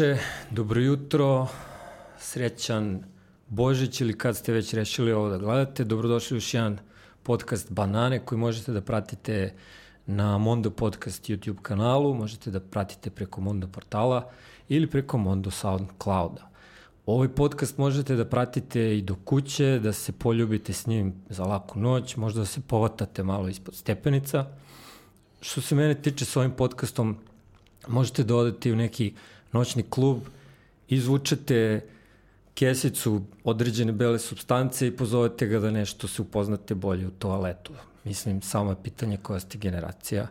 veče, dobro jutro, srećan Božić ili kad ste već rešili ovo da gledate. Dobrodošli u još jedan podcast Banane koji možete da pratite na Mondo Podcast YouTube kanalu, možete da pratite preko Mondo portala ili preko Mondo Soundclouda. Ovaj podcast možete da pratite i do kuće, da se poljubite s njim za laku noć, možda da se povatate malo ispod stepenica. Što se mene tiče s ovim podcastom, možete da odete u neki noćni klub, izvučete kesicu određene bele substance i pozovete ga da nešto se upoznate bolje u toaletu. Mislim, samo je pitanje koja ste generacija.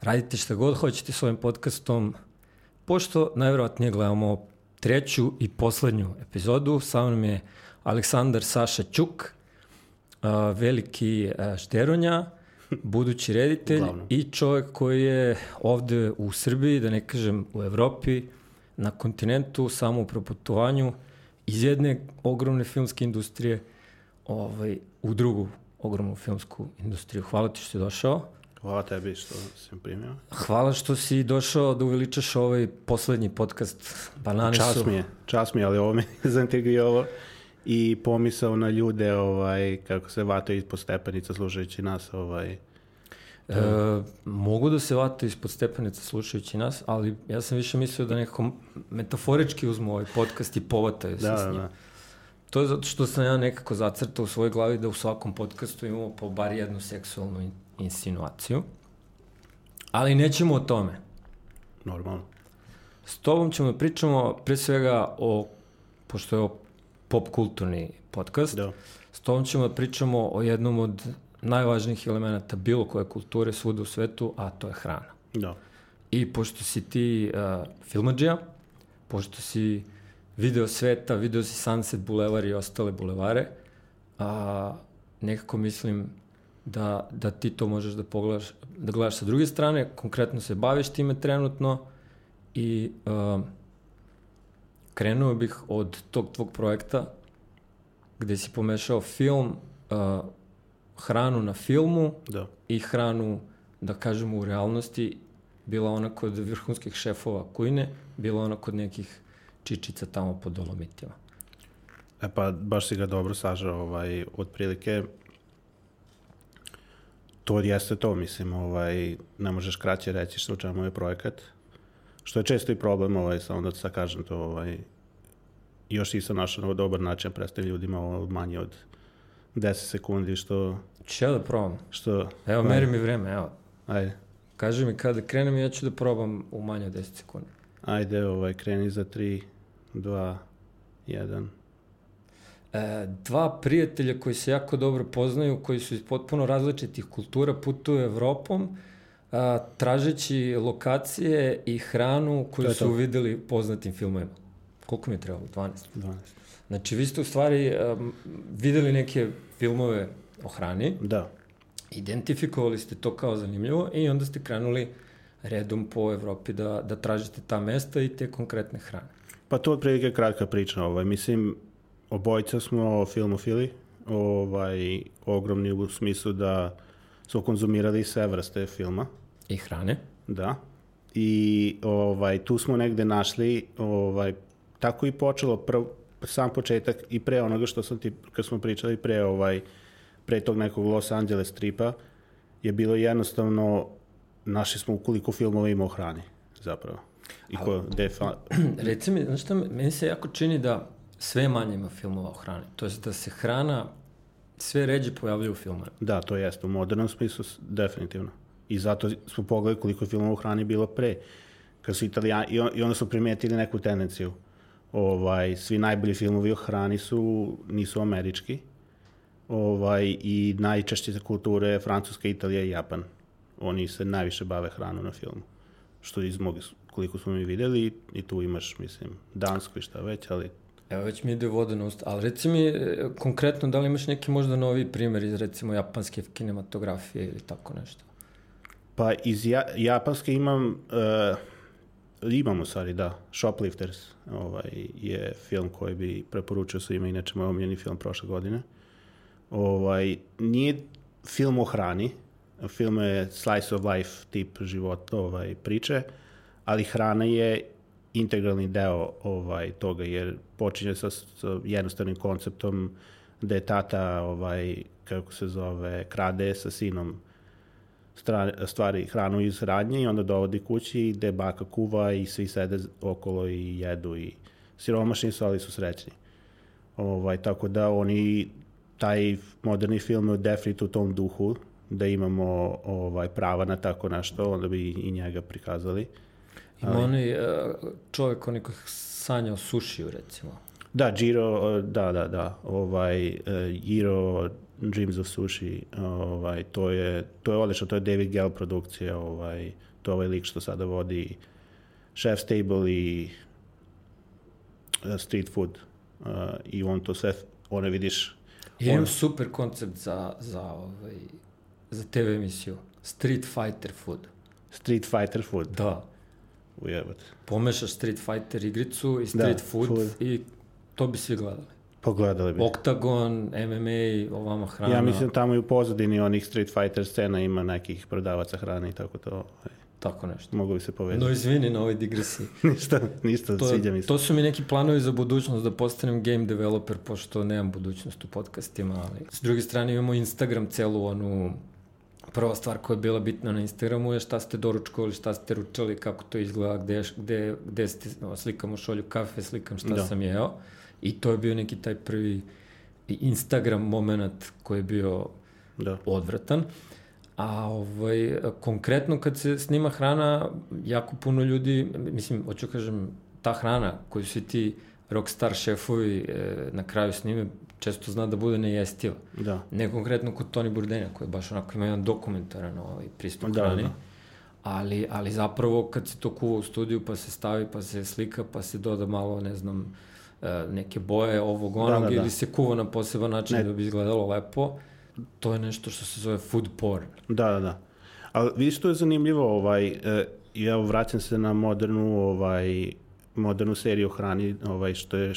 Radite šta god hoćete s ovim podcastom, pošto najverovatnije gledamo treću i poslednju epizodu. Sa mnom je Aleksandar Saša Ćuk, veliki šteronja, budući reditelj Uglavnom. i čovjek koji je ovde u Srbiji, da ne kažem u Evropi, na kontinentu, samo u proputovanju, iz jedne ogromne filmske industrije ovaj, u drugu ogromnu filmsku industriju. Hvala ti što si došao. Hvala tebi što si primio. Hvala što si došao da uveličaš ovaj poslednji podcast Banane čas su... mi je, čas mi je, ali ovo mi je ovo i pomisao na ljude ovaj, kako se vataju ispod stepenica slušajući nas ovaj, E, mogu da se vate ispod stepenica slušajući nas, ali ja sam više mislio da nekako metaforički uzmu ovaj podcast i povataju se da, s njim. Da. To je zato što sam ja nekako zacrtao u svojoj glavi da u svakom podcastu imamo po bar jednu seksualnu in insinuaciju. Ali nećemo o tome. Normalno. S tobom ćemo da pričamo pre svega o, pošto je pop kulturni podcast, da. s tobom ćemo da pričamo o jednom od najvažnijih elemenata bilo koje kulture svuda u svetu, a to je hrana. Da. I pošto si ti uh, filmađija, pošto si video sveta, video si Sunset Boulevard i ostale bulevare, a, nekako mislim da, da ti to možeš da pogledaš, da gledaš sa druge strane, konkretno se baviš time trenutno i uh, krenuo bih od tog tvog projekta gde si pomešao film, uh, hranu na filmu da. i hranu, da kažemo, u realnosti, bila ona kod vrhunskih šefova kujne, bila ona kod nekih čičica tamo po Dolomitima. E pa, baš si ga dobro sažao, ovaj, otprilike, to jeste to, mislim, ovaj, ne možeš kraće reći što u čemu je projekat, što je često i problem, ovaj, samo da sad kažem to, ovaj, još nisam našao na dobar način predstaviti ljudima ovo manje od 10 sekundi, što... Ja da probam? Što... Evo, meri mi vreme, evo. Ajde. Kaži mi kada krenem ja ću da probam u manje od 10 sekundi. Ajde, ovaj, kreni za 3, 2, 1. E, dva prijatelja koji se jako dobro poznaju, koji su iz potpuno različitih kultura, putuju Evropom, a, tražeći lokacije i hranu koju su to. videli poznatim filmovima. Koliko mi je trebalo? 12? 12. Znači, vi ste u stvari um, videli neke filmove o hrani. Da. Identifikovali ste to kao zanimljivo i onda ste krenuli redom po Evropi da, da tražite ta mesta i te konkretne hrane. Pa to je otprilike kratka priča. Ovaj. Mislim, obojca smo filmofili, ovaj, ogromni u smislu da smo konzumirali sve vrste filma. I hrane. Da. I ovaj, tu smo negde našli, ovaj, tako i počelo prv, sam početak i pre onoga što sam ti, kad smo pričali pre, ovaj, pre tog nekog Los Angeles tripa, je bilo jednostavno, našli smo ukoliko filmova ima o hrani, zapravo. I ko, defa... Reci mi, znaš šta, meni se jako čini da sve manje ima filmova o hrani. To je da se hrana sve ređe pojavljuje u filmovima. Da, to jeste. U modernom smislu definitivno. I zato smo pogledali koliko je filmova o hrani bilo pre. Kad su italijani, i onda smo primetili neku tendenciju ovaj, svi najbolji filmovi o hrani su, nisu američki, ovaj, i najčešće za kulture Francuska, Italija i Japan. Oni se najviše bave hranu na filmu. Što iz mogu, koliko smo mi videli, i tu imaš, mislim, Dansku i šta već, ali Evo već mi ide voda na usta, ali reci mi konkretno da li imaš neki možda novi primer iz recimo japanske kinematografije ili tako nešto? Pa iz ja, japanske imam uh, Imamo stvari, da. Shoplifters ovaj, je film koji bi preporučio svima, inače moj omiljeni film prošle godine. Ovaj, nije film o hrani, film je slice of life tip života, ovaj, priče, ali hrana je integralni deo ovaj toga jer počinje sa, sa jednostavnim konceptom da je tata ovaj kako se zove krade sa sinom stvari hranu iz radnje i onda dovodi kući gde baka kuva i svi sede okolo i jedu i siromašni su, ali su srećni. Ovaj, tako da oni, taj moderni film je definitivno u tom duhu, da imamo ovaj, prava na tako nešto, onda bi i njega prikazali. Ima ali... onaj uh, čovjek, onaj koji sanja o sušiju, recimo. Da, Giro, da, da, da, ovaj, uh, Giro Dreams of Sushi, ovaj, to je, to je odlično, to je David Gell produkcija, ovaj, to je ovaj lik što sada vodi Chef's Table i uh, Street Food uh, i on to sve, one vidiš... I imam super koncept za, za, ovaj, za TV emisiju. Street Fighter Food. Street Fighter Food? Da. Ujebate. Pomešaš Street Fighter igricu i Street da, food, food i to bi svi gledali. Pogledali bi. Oktagon, MMA, ovama hrana. Ja mislim tamo i u pozadini onih Street Fighter scena ima nekih prodavaca hrane i tako to. Tako nešto. Mogu bi se povezati. No izvini na ovoj digresiji. ništa, ništa, to, sviđa mi se. To su mi neki planovi za budućnost, da postanem game developer, pošto nemam budućnost u podcastima, ali s druge strane imamo Instagram, celu onu prva stvar koja je bila bitna na Instagramu je šta ste doručkovali, šta ste ručali, kako to izgleda, gde, gde, gde ste, no, slikam u šolju kafe, slikam šta da. sam jeo. I to je bio neki taj prvi Instagram moment koji je bio da. odvratan. A ovaj, konkretno kad se snima hrana, jako puno ljudi, mislim, hoću kažem, ta hrana koju svi ti rockstar šefovi e, na kraju snime, često zna da bude nejestiva. Da. Ne konkretno kod Toni Burdenja, koji baš onako ima jedan dokumentaran ovaj, pristup da, hrani. Da. Ali, ali zapravo kad se to kuva u studiju pa se stavi, pa se slika, pa se doda malo, ne znam, neke boje ovog onog da, da, da. ili se kuva na poseban način ne. da bi izgledalo lepo, to je nešto što se zove food porn. Da, da, da. Ali vidiš, to je zanimljivo, ovaj, e, ja vraćam se na modernu, ovaj, modernu seriju o hrani, ovaj, što je uh,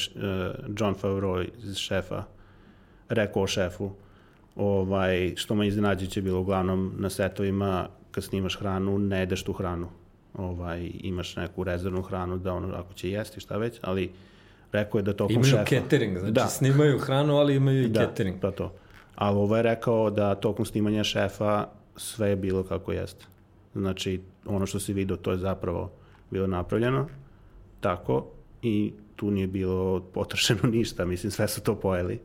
John Favreau iz šefa, rekao o šefu, ovaj, što me iznenađujuće bilo uglavnom na setovima, kad snimaš hranu, ne jedeš tu hranu. Ovaj, imaš neku rezervnu hranu da ono, ako će jesti šta već, ali rekao je da tokom imaju šefa... Imaju catering, znači da. snimaju hranu, ali imaju i da, catering. Da, to. Ali ovo je rekao da tokom snimanja šefa sve je bilo kako jeste. Znači, ono što si vidio, to je zapravo bilo napravljeno tako i tu nije bilo potrošeno ništa, mislim, sve su to pojeli,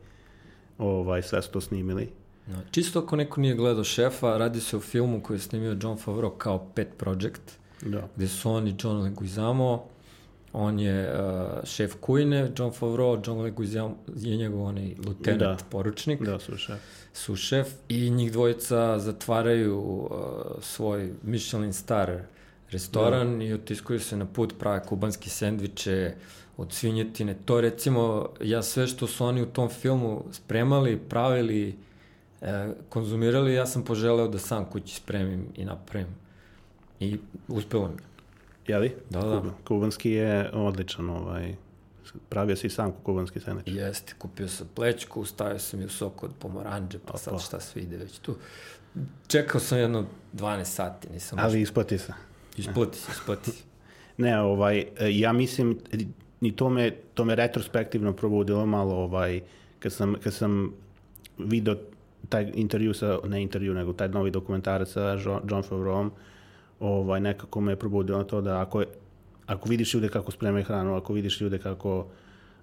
ovaj, sve su to snimili. No, čisto ako neko nije gledao šefa, radi se o filmu koji je snimio John Favreau kao pet project, da. gde su on i John Leguizamo, on je uh, šef kujne, John Favreau, John Leguizamo je njegov onaj lieutenant, da. poručnik. Da, su šef. Su šef i njih dvojica zatvaraju uh, svoj Michelin star restoran da. i otiskuju se na put, prave kubanske sendviče od svinjetine. To recimo, ja sve što su oni u tom filmu spremali, pravili, e, konzumirali, ja sam poželeo da sam kući spremim i napravim. I uspelo mi. Jeli? Da, da. Kubanski je odličan, ovaj, pravio si sam kubanski sendvič. Jeste, kupio sam plećku, stavio sam i u sok od pomoranđe, pa Opa. sad šta sve ide već tu. Čekao sam jedno 12 sati, nisam... Ali isplati se. Isplati se, isplati se. ne, ovaj, ja mislim, i to me, to me retrospektivno probudilo malo, ovaj, kad sam, kad sam video taj intervju sa, ne intervju, nego taj novi dokumentarac sa John Favreau, ovaj, nekako me probudilo to da ako, ako vidiš ljude kako spremaju hranu, ako vidiš ljude kako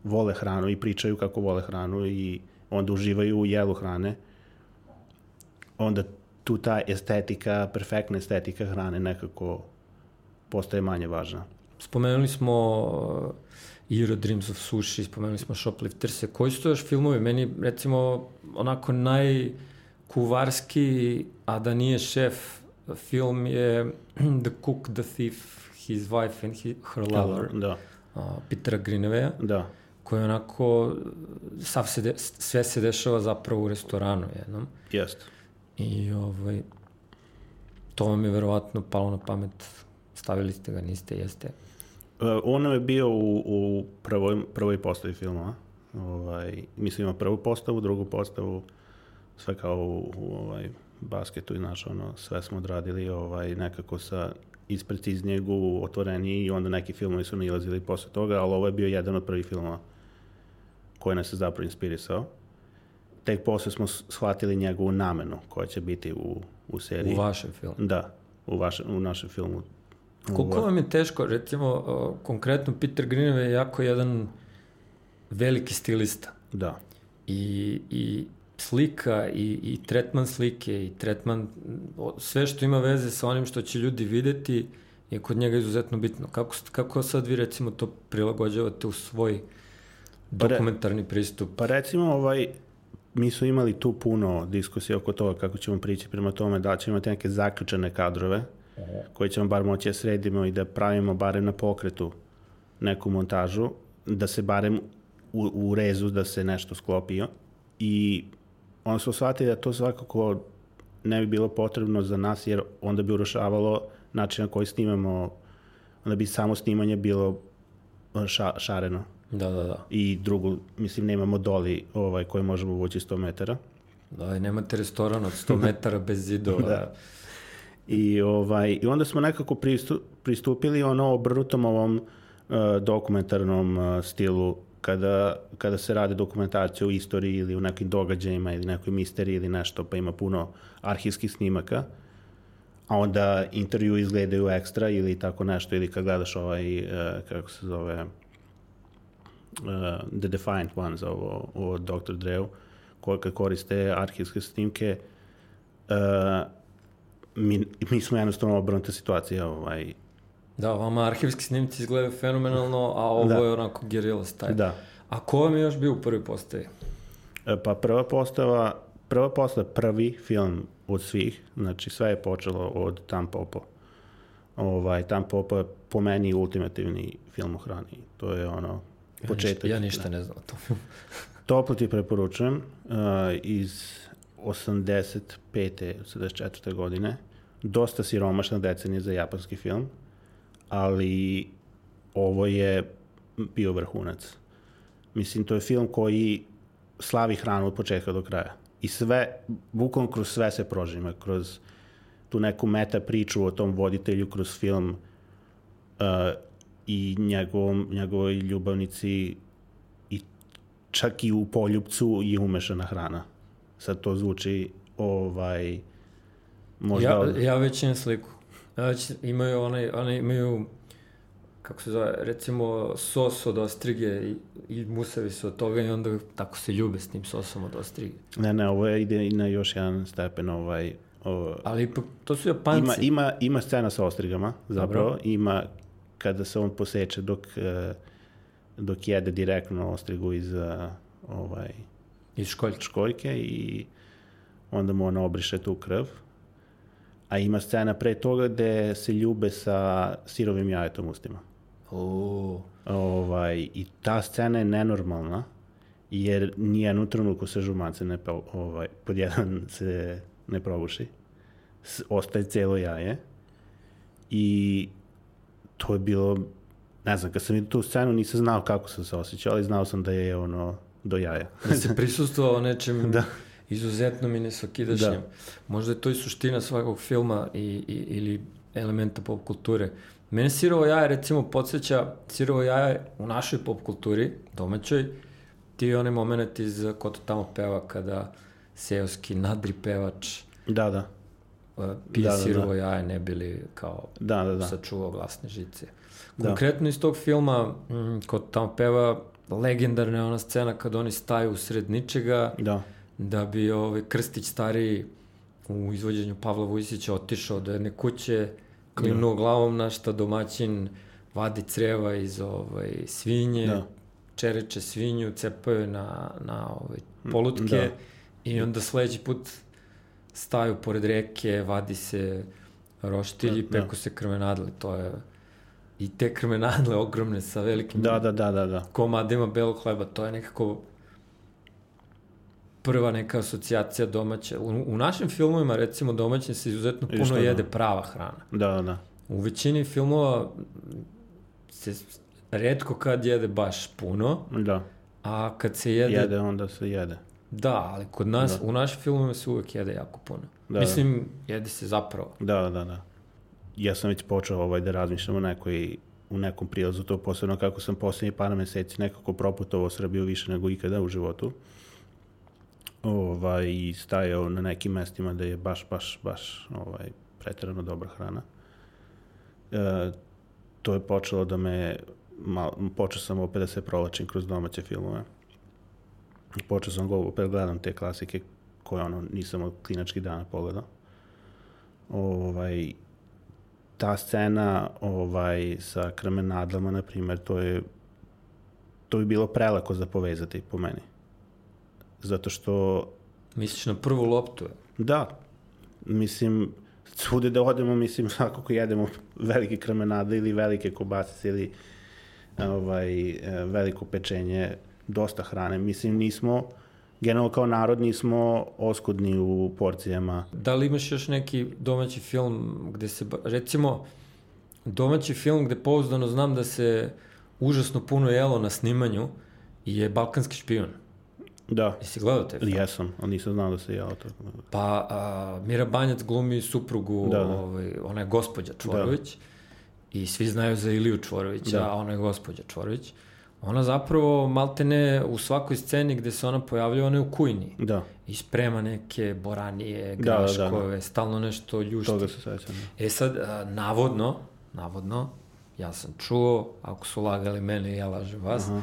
vole hranu i pričaju kako vole hranu i onda uživaju u jelu hrane, onda tu ta estetika, perfektna estetika hrane nekako postaje manje važna. Spomenuli smo uh, Euro Dreams of Sushi, spomenuli smo Shoplifters. Koji su to još filmovi? Meni, recimo, onako najkuvarski, a da nije šef, film je The Cook, The Thief, His Wife and he, Her Lover. Da. Uh, Petera Grineveja. Da. Koji onako, sav se de, sve se dešava zapravo u restoranu jednom. Jest. I ovaj, to vam je verovatno palo na pamet Stavili ste ga, niste, jeste? Uh, on je bio u, u prvoj, prvoj postavi filma. Ovaj, mislim, ima prvu postavu, drugu postavu, sve kao u, u ovaj, basketu i znaš, ono, sve smo odradili ovaj, nekako sa ispreciznijeg u otvoreniji i onda neki filmovi su nalazili posle toga, ali ovo je bio jedan od prvih filmova koji nas je zapravo inspirisao. Tek posle smo shvatili njegovu namenu koja će biti u, u seriji. U vašem filmu. Da, u, vaše, u našem filmu. Koliko vam je teško, recimo, o, konkretno Peter Greenaway je jako jedan veliki stilista. Da. I, i slika i, i tretman slike i tretman, sve što ima veze sa onim što će ljudi videti je kod njega izuzetno bitno. Kako, kako sad vi recimo to prilagođavate u svoj Pa re- dokumentarni pristup? Pa recimo, ovaj, mi su imali tu puno diskusije oko toga kako ćemo prići prema tome, da ćemo imati neke zaključene kadrove, koje ćemo bar moći da sredimo i da pravimo barem na pokretu neku montažu, da se barem u, u rezu da se nešto sklopio. I onda smo shvatili da to svakako ne bi bilo potrebno za nas, jer onda bi urušavalo način na koji snimamo, onda bi samo snimanje bilo ša, šareno Da, da, da. i drugu, mislim, nemamo doli ovaj, koji možemo vući 100 metara. Da, i nemate restoran od 100 metara bez zidova. Da. I, ovaj, I onda smo nekako pristu, pristupili ono obrnutom ovom uh, dokumentarnom uh, stilu kada, kada se rade dokumentacije o istoriji ili u nekim događajima ili nekoj misteriji ili nešto, pa ima puno arhivskih snimaka, a onda intervju izgledaju ekstra ili tako nešto, ili kad gledaš ovaj, uh, kako se zove, uh, The Defiant Ones, ovo, Dr. Dreu, koje kad koriste arhivske snimke, uh, mi, mi smo jednostavno obrnuta situacija, ovaj, Da, vama arhivski snimci izgledaju fenomenalno, a ovo Da. je onako guerrilla style. da. A ko vam je još bio u prvoj postavi? E, Pa prva postava, prva postava prvi film od svih, znači sve je počelo od Tam Popo. Ovaj, Tam Popo je po meni ultimativni film o hrani. To je ono, početak. Ja ništa ne znam o tom filmu. Toplo ti preporučujem uh, iz 85. 84. godine. Dosta siromašna decenija za japanski film, ali ovo je bio vrhunac. Mislim, to je film koji slavi hranu od početka do kraja. I sve, bukvalno kroz sve se prožima, kroz tu neku meta priču o tom voditelju kroz film uh, i njegovom, njegovoj ljubavnici i čak i u poljubcu je umešana hrana. Sad to zvuči ovaj možda Ja, od- ja već imam sliku. Već imaju onaj, onaj imaju kako se zove, recimo sos od ostrige i, i musavi su od toga i onda tako se ljube s tim sosom od ostrige. Ne, ne, ovo je, ide i na još jedan stepen ovaj o, Ali ipak, to su Japanci. ima, ima, ima scena sa ostrigama, zapravo. Ima kada se on poseče dok, eh, dok jede direktno ostrigu iz eh, ovaj, Iz školjka. školjke i onda mu on obriše tu krv. A ima scena pre toga gde se ljube sa sirovim jajetom ustima. O, Ovaj, I ta scena je nenormalna, jer nijednu trenutku se žumace ne, po- ovaj, pod jedan se ne probuši. S, ostaje celo jaje. I to je bilo, ne znam, kad sam vidio tu scenu nisam znao kako sam se osjećao, ali znao sam da je ono do jaja. da se prisustvovao nečem da. Izuzetnom i nesakidašnjem. Da. Možda je to i suština svakog filma i, i, ili elementa pop kulture. Mene sirovo jaje, recimo, podsjeća sirovo jaje u našoj pop kulturi, domaćoj, ti onaj moment iz Ko to tamo peva kada seoski nadri pevač Da, da. uh, pije Da, da, sirovo da. jaje ne bili kao Da, da, da. sačuvao glasne žice. Da. Konkretno iz tog filma, mm, ko tamo peva, legendarna je ona scena kad oni staju usred ničega, Da. Da bi ovaj Krstić stariji u izvođenju Pavla Vujsića otišao do jedne kuće, klimnuo glavom na šta domaćin vadi creva iz ovaj, svinje, Da. čereče svinju, cepaju na, na ovaj, polutke Da. i onda sledeći put staju pored reke, vadi se roštilj i Da, da. peku se krmenadle. To je i te krmenadle ogromne sa velikim Da, da, da, da, da. komadima belog hleba, to je nekako prva neka asocijacija domaća. U, u našim filmovima, recimo, domaćin se izuzetno puno šta da? jede prava hrana. Da, da, da. U većini filmova se redko kad jede baš puno, Da. a kad se jede... Jede, onda se jede. Da, ali kod nas, u našim filmovima se uvek jede jako puno. Da. Mislim, jede se zapravo. Da, da, da. ja sam već počeo ovaj, da razmišljam o nekoj u nekom prilazu to posebno kako sam poslednji par meseci nekako proputovao Srbiju više nego ikada u životu ovaj, i stajao na nekim mestima da je baš, baš, baš ovaj, pretarano dobra hrana. E, to je počelo da me, mal, počeo sam opet da se provlačim kroz domaće filmove. Počeo sam go, opet gledam te klasike koje ono nisam od klinačkih dana pogledao. Ovaj, ta scena ovaj, sa krmenadlama, na primjer, to je to bi bilo prelako za povezati po meni. Zato što... Misliš na prvu loptu? Da. Mislim, svude da odemo, mislim, svakako jedemo velike krmenade ili velike kobasice ili ovaj, veliko pečenje, dosta hrane. Mislim, nismo, generalno kao narod nismo oskudni u porcijama. Da li imaš još neki domaći film gde se, recimo, domaći film gde pouzdano znam da se užasno puno jelo na snimanju je Balkanski špion. Da. Jesi gledao te film? Jesam, ali nisam znao da se jelo to. Pa, a, Mira Banjac glumi suprugu, Da, da. Ovaj, ona je gospođa Čvorović i svi znaju za Iliju Čvorovića, Da. a ona je gospođa Čvorović. Ona zapravo, maltene, u svakoj sceni gde se ona pojavlja, ona je u kujni. Da, I sprema neke boranije, Da, da, da, graškove, stalno nešto ljušti. toga se sećam. Da. E sad, a, navodno, navodno, ja sam čuo, ako su lagali mene, ja lažem vas, Aha.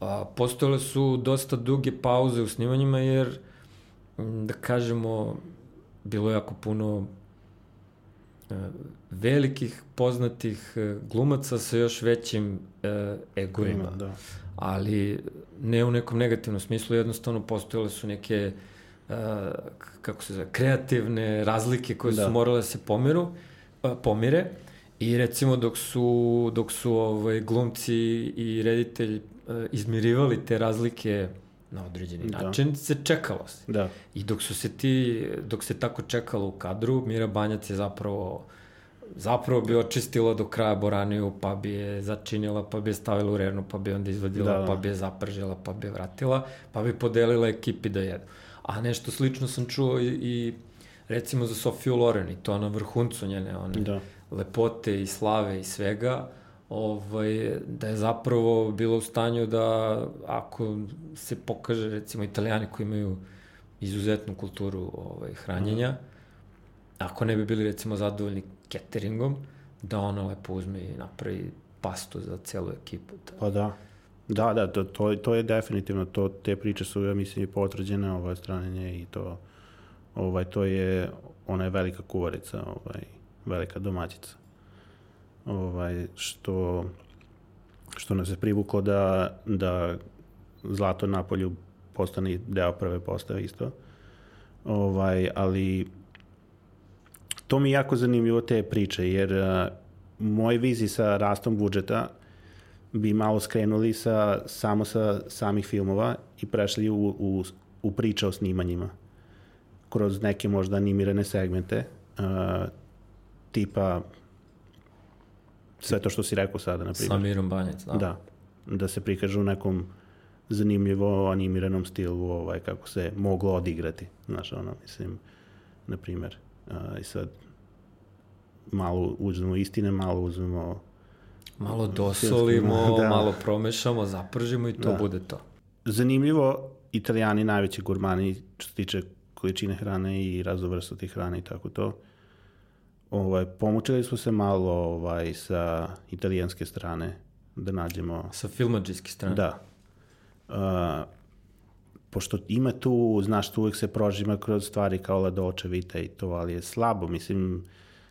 A, postojale su dosta duge pauze u snimanjima, jer, da kažemo, bilo je jako puno e, velikih, poznatih e, glumaca sa još većim e, egoima Ima, da. ali ne u nekom negativnom smislu, jednostavno postojale su neke uh, kako se zove, kreativne razlike koje da. Su morale da se pomeru, uh, pomire i recimo dok su, dok su ovaj, glumci i reditelj izmirivali te razlike na određeni Da. način, se čekalo se. Da, I dok su se ti, dok se tako čekalo u kadru, Mira Banjac je zapravo zapravo bi očistila do kraja boraniju, pa bi je začinila, pa bi je stavila u rernu, pa bi je onda izvadila, Da, da. pa bi je zapržila, pa bi je vratila, pa bi podelila ekipi da jedu. A nešto slično sam čuo i, i recimo za Sofiju Loren i to na vrhuncu njene one da. lepote i slave i svega, ovaj, da je zapravo bilo u stanju da ako se pokaže recimo italijani koji imaju izuzetnu kulturu ovaj, hranjenja, ako ne bi bili recimo zadovoljni cateringom, da ona lepo uzme i napravi pastu za celu ekipu. Da. Pa da. Da, da, to, to, to je definitivno, to, te priče su, ja mislim, i potvrđene ovaj, strane nje i to, ovaj, to je, ona je velika kuvarica, ovaj, velika domaćica. Ovaj, što, što nas je privuklo da, da Zlato na polju postane deo prve postave isto. Ovaj, ali to mi je jako zanimljivo te priče, jer uh, moj viziji sa rastom budžeta bi malo skrenuli sa, samo sa samih filmova i prešli u, u, u priče o snimanjima. Kroz neke možda animirane segmente, uh, tipa sve to što si rekao sada, na Sa primjer. Mirom Banjac, da. Da. Da se prikažu u nekom zanimljivo animiranom stilu ovaj, kako se moglo odigrati. Znaš, ono, mislim, na primjer. Uh, I sad malo uzmemo istine, malo uzmemo Malo dosolimo, Da. malo promešamo, zapržimo i to Da. bude to. zanimljivo, italijani najveći gurmani što se tiče količine hrane i raznovrstosti hrane i tako to. Ovaj, pomučili smo se malo ovaj, sa italijanske strane da nađemo Sa filmađijske strane. Da. Uh, pošto ima tu, znaš, tu uvijek se prožima kroz stvari kao Ladoče, Vita i to, ali je slabo, mislim,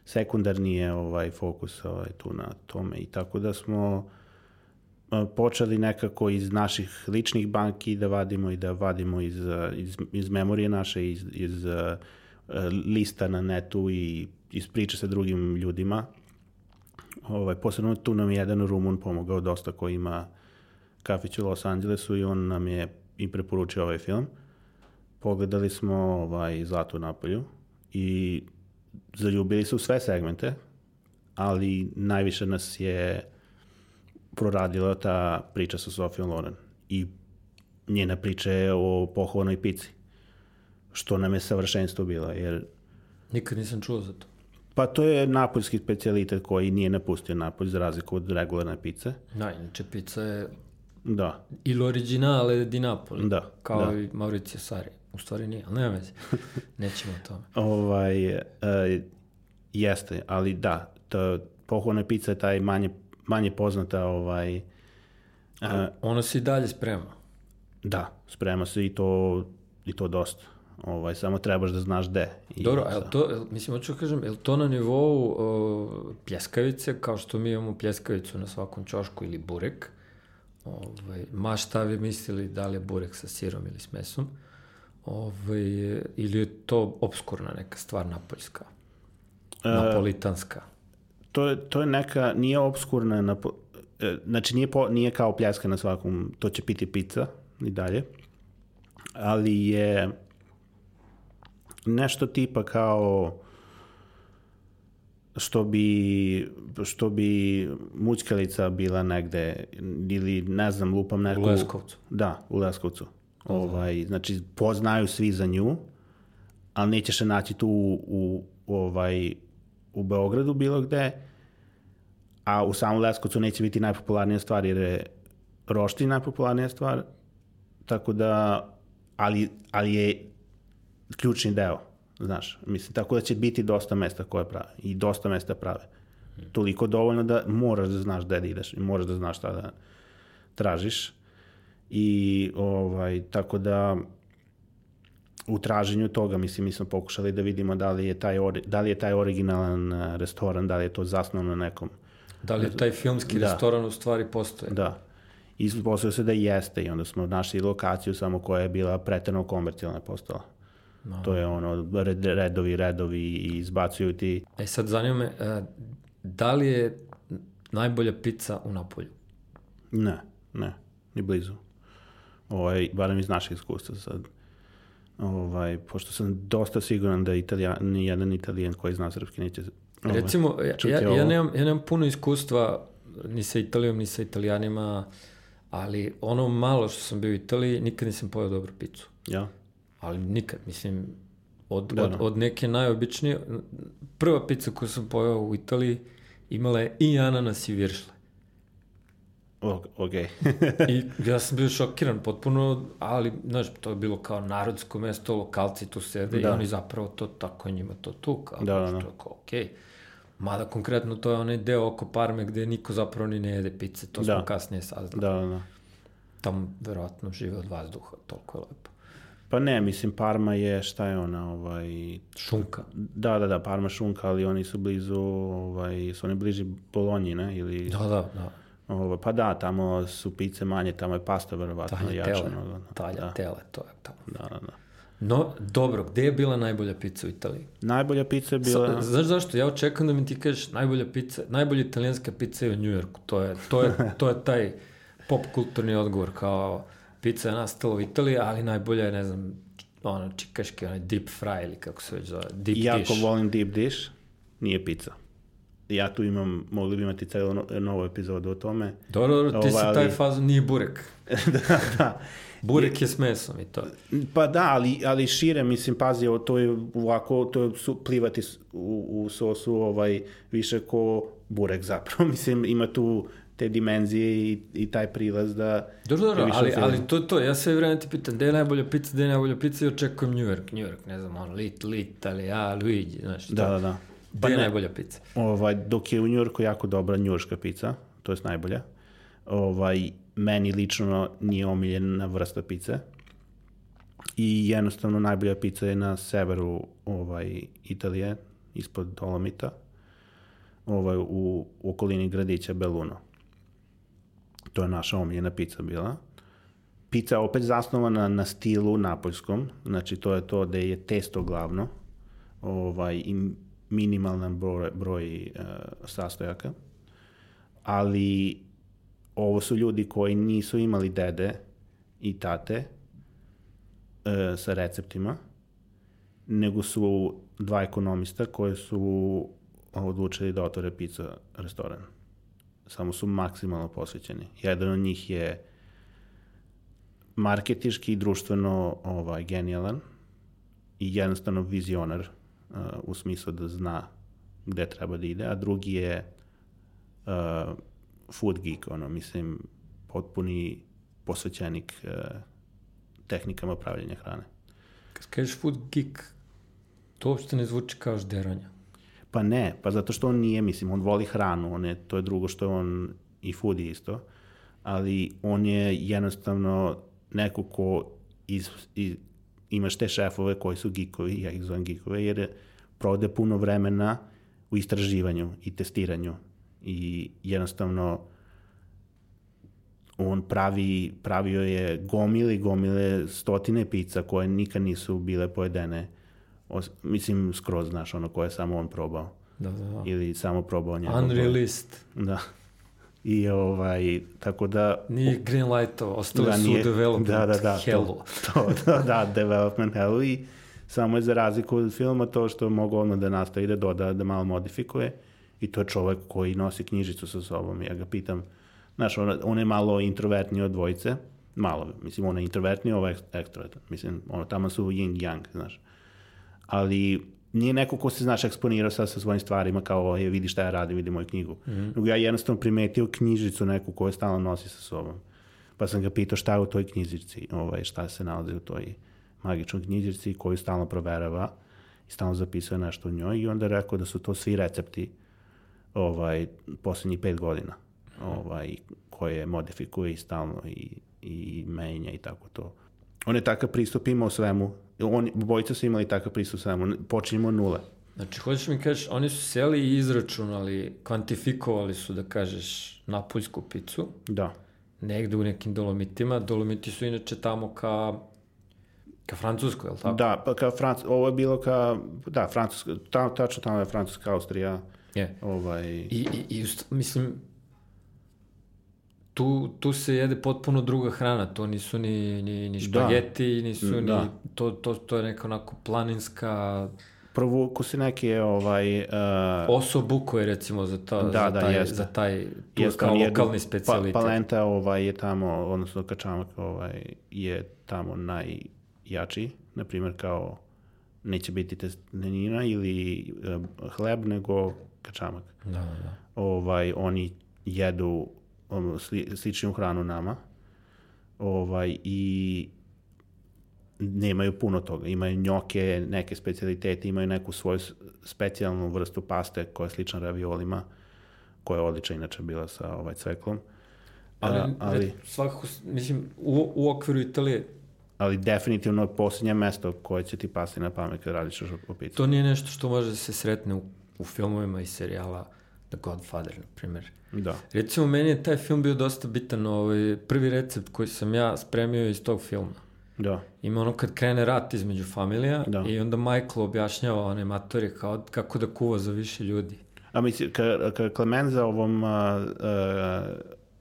sekundarni je ovaj fokus ovaj, tu na tome i tako da smo počeli nekako iz naših ličnih banki da vadimo i da vadimo iz, iz, iz memorije naše, iz, iz uh, lista na netu i iz priče sa drugim ljudima. Ovaj, posebno tu nam je jedan Rumun pomogao dosta koji ima kafić u Los Angelesu i on nam je i preporučio ovaj film. Pogledali smo ovaj, Zlato u napolju i zaljubili se u sve segmente, ali najviše nas je proradila ta priča sa Sofijom Loren i njena priča je o pohovanoj pici, što nam je savršenstvo bila, jer Nikad nisam čuo za to. Pa to je napoljski specialitet koji nije napustio Napolj za razliku od regularne pice. Da, inače pizza je Da, il originale di Napoli. Da, Kao da. i Mauricio Sari. U stvari nije, ali nema veze. Nećemo o tome. ovaj, e, jeste, ali da, to, pohvalna pizza je taj manje, manje poznata, ovaj, e, Ona se i dalje sprema. da, sprema se i to, i to dosta. Ovaj, samo trebaš da znaš gde. I Dobro, jel to, jel, mislim, hoću da kažem, je to na nivou o, pljeskavice, kao što mi imamo pljeskavicu na svakom čošku ili burek? Ovaj, ma šta vi mislili da li je burek sa sirom ili s mesom? Ovaj, ili je to obskurna neka stvar napoljska? Napolitanska? to je, to je neka, nije obskurna, na, po- e, znači nije, po, nije kao pljeska na svakom, to će biti pizza i dalje, ali je nešto tipa kao što bi, što bi mućkalica bila negde, ili ne znam, lupam neku... U Leskovcu. Da, u Leskovcu. Ovaj, znači, poznaju svi za nju, ali nećeš je naći tu u, u, ovaj, u Beogradu bilo gde, a u samom Leskovcu neće biti najpopularnija stvar, jer je roštilj najpopularnija stvar, tako da, ali, ali je ključni deo, znaš, mislim, tako da će biti dosta mesta koje prave i dosta mesta prave. Toliko dovoljno da moraš da znaš gde da ideš i moraš da znaš šta da tražiš i ovaj, tako da u traženju toga, mislim, mi smo pokušali da vidimo da li je taj, ori, da li je taj originalan eh, restoran, da li je to zasnovano na nekom Da li je taj filmski Da. restoran u stvari postoje? Da. I ispostavio se da jeste i onda smo našli lokaciju samo koja je bila pretredno komercijalna postala. No. To je ono, red, redovi, redovi i izbacuju ti... E sad zanima me, e, da li je najbolja pizza u Napolju? Ne, ne, ni blizu. Ovaj, barem iz našeg iskustva sad. Ovaj, pošto sam dosta siguran da italija, ni jedan italijan koji zna srpski neće... ovaj, Recimo, ja, ja, ja, nemam, ja nemam puno iskustva ni sa Italijom, ni sa Italijanima, ali ono malo što sam bio u Italiji, nikad nisam pojao dobru picu. Ja? Ali nikad, mislim, od, Da, od, da. od neke najobičnije, prva pizza koju sam pojao u Italiji imala je i ananas i viršle. O, ok. I ja sam bio šokiran potpuno, ali, znaš, to je bilo kao narodsko mesto, lokalci tu sede Da. i oni zapravo to, tako njima to tu, kao, Da, da, znaš, da. je kao, okej. Mada konkretno to je onaj deo oko Parme gde niko zapravo ni ne jede pice, to smo Da. kasnije saznali. da, da, da. Tamo verovatno žive od vazduha, toliko je lepo. Pa ne, mislim, Parma je, šta je ona, ovaj... Šunka. Da, da, da, Parma šunka, ali oni su blizu, ovaj, su oni bliži Bolonji, ne? Ili, Da, da, da. ovaj, pa da, tamo su pice manje, tamo je pasta verovatno Talja jača. tele, nego- talja da, tele, to je tamo. da, da, da. No, dobro, gde je bila najbolja pizza u Italiji? Najbolja pizza je bila... Sa, znaš zašto? Ja očekam da mi ti kažeš najbolja pizza, najbolja italijanska pizza je u Njujorku. To je, to je, to je taj pop kulturni odgovor, kao pizza je nastala u Italiji, ali najbolja je, ne znam, ono, čikaški, onaj deep fry ili kako se već zove, deep jako dish. volim deep dish, nije pizza. Ja tu imam, mogli bi imati celu no, novu epizodu o tome. Dobro, dobro, ti si Ovaj, taj ali- fazon, nije burek. da, da. Burek je s mesom i to. Pa da, ali, ali šire, mislim, pazi, ovo, to je ovako, to je su, plivati u, u sosu ovaj, više ko burek zapravo. Mislim, ima tu te dimenzije i, i taj prilaz da... Dobro, dobro, ali, ali to je to, ja sve vreme ti pitam, gde je najbolja pizza, gde je najbolja pizza i očekujem New York, New York, ne znam, ono, lit, lit, ali ja, Luigi, znaš, to. Da, da, da. Gde Pa je ne. najbolja pizza? Ovaj, dok je u Njurku jako dobra njurška pizza, to je najbolja, ovaj, meni lično nije omiljena vrsta pice. I jednostavno najbolja pizza je na severu ovaj, Italije, ispod Dolomita, ovaj, u, u okolini gradića Belluno. To je naša omiljena pizza bila. Pizza opet zasnovana na stilu napoljskom, znači to je to da je testo glavno ovaj, i minimalan broj, broj uh, sastojaka, ali ovo su ljudi koji nisu imali dede i tate uh, sa receptima, nego su dva ekonomista koji su odlučili da otvore pizza restoran. Samo su maksimalno posvećeni. Jedan od njih je marketiški i društveno ovaj, genijalan i jednostavno vizionar uh, u smislu da zna gde treba da ide, a drugi je uh, food geek, ono, mislim, potpuni posvećenik uh, tehnikama pravljenja hrane. Kad kažeš food geek, to uopšte ne zvuči kao žderanja. Pa ne, pa zato što on nije, mislim, on voli hranu, on je, to je drugo što je on i food isto, ali on je jednostavno neko ko iz, iz, imaš te šefove koji su geekovi, ja ih zovem geekove, jer provode puno vremena u istraživanju i testiranju i jednostavno on pravi, pravio je gomile gomile stotine pizza koje nikad nisu bile pojedene Os, mislim skroz, znaš, ono koje je samo on probao. Da, da, da. Ili samo probao njegov. Unrealist. Da. I ovaj, tako da... Nije green light-o, ostali da, nije, su development da, da, da, hellu. To, to, da, da, development hellu i samo je za razliku od filma to što mogu ono da nastavi da doda, da malo modifikuje i to je čovek koji nosi knjižicu sa sobom. Ja ga pitam, znaš, on, on je malo introvertniji od dvojice, malo, mislim, on je introvertniji, ovo je ekstrovertan. Mislim, ono, tamo su yin yang, znaš ali nije neko ko se, znaš, eksponirao sad sa svojim stvarima kao, je, vidi šta ja radim, vidi moju knjigu. Mm -hmm. Nego ja jednostavno primetio knjižicu neku koju stalno nosi sa sobom. Pa sam ga pitao šta je u toj knjižici, ovaj, šta se nalazi u toj magičnoj knjižici koju stalno proverava i stalno zapisuje nešto u njoj i onda rekao da su to svi recepti ovaj, poslednjih pet godina ovaj, koje modifikuje i stalno i, i menja i tako to. On je takav pristup imao svemu on, bojica su imali takav pristup samo, počinjemo nule. Znači, hoćeš mi kažeš, oni su seli i izračunali, kvantifikovali su, da kažeš, napoljsku picu. Da. Negde u nekim dolomitima. Dolomiti su inače tamo ka Ka Francuskoj, je li tako? Da, pa ka Franc... ovo je bilo ka, da, Francuska, ta, tačno tamo je Francuska, Austrija. Je. Ovaj... I, i, i mislim, tu, tu se jede potpuno druga hrana, to nisu ni, ni, ni da. špageti, da. nisu da. ni, to, to, to je neka onako planinska... Provuku se neke ovaj... Uh, Osobu koje recimo za, ta, da, za, da, taj, jeste. za taj, tu jeste, kao lokalni pa, specialitet. Pa, palenta ovaj, je tamo, odnosno kačamak ovaj, je tamo najjači, na primjer kao neće biti testenina ili uh, hleb, nego kačamak. Da, da, da. Ovaj, oni jedu sli, sličnu hranu nama ovaj, i nemaju puno toga. Imaju njoke, neke specialitete, imaju neku svoju specijalnu vrstu paste koja je slična raviolima, koja je odlična inače bila sa ovaj cveklom. Ali, A, ali svakako, mislim, u, u okviru Italije ali definitivno posljednje mesto koje će ti pasti na pamet kad radiš o picu. To nije nešto što može da se sretne u, u filmovima i serijala The Godfather, na primjer. Da. Recimo, meni je taj film bio dosta bitan, ovaj, prvi recept koji sam ja spremio iz tog filma. Da. Ima ono kad krene rat između familija da. i onda Michael objašnjava one matori kao kako da kuva za više ljudi. A misli, ka, ka Clemenza ovom uh, uh,